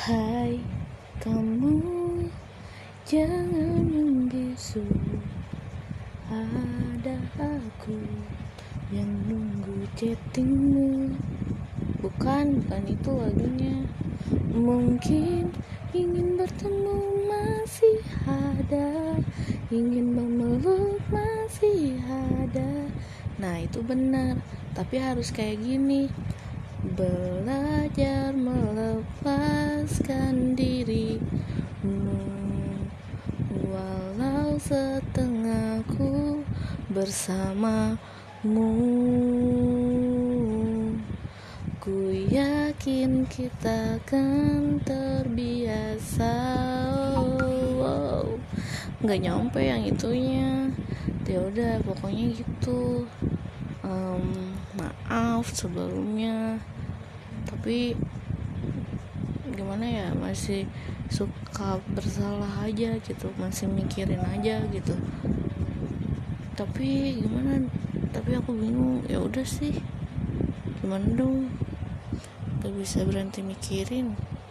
Hai kamu jangan membisu Ada aku yang nunggu chattingmu. Bukan, bukan itu lagunya. Mungkin ingin bertemu masih ada. Ingin memeluk masih ada. Nah itu benar Tapi harus kayak gini. Belajar melepaskan setengahku bersamamu. Ku yakin kita akan terbiasa. Wow. Nggak nyampe yang itunya. Ya udah pokoknya gitu. Um, maaf sebelumnya. Tapi gimana ya masih suka bersalah aja gitu masih mikirin aja gitu. Tapi gimana tapi aku bingung ya udah sih gimana dong? Gak bisa berhenti mikirin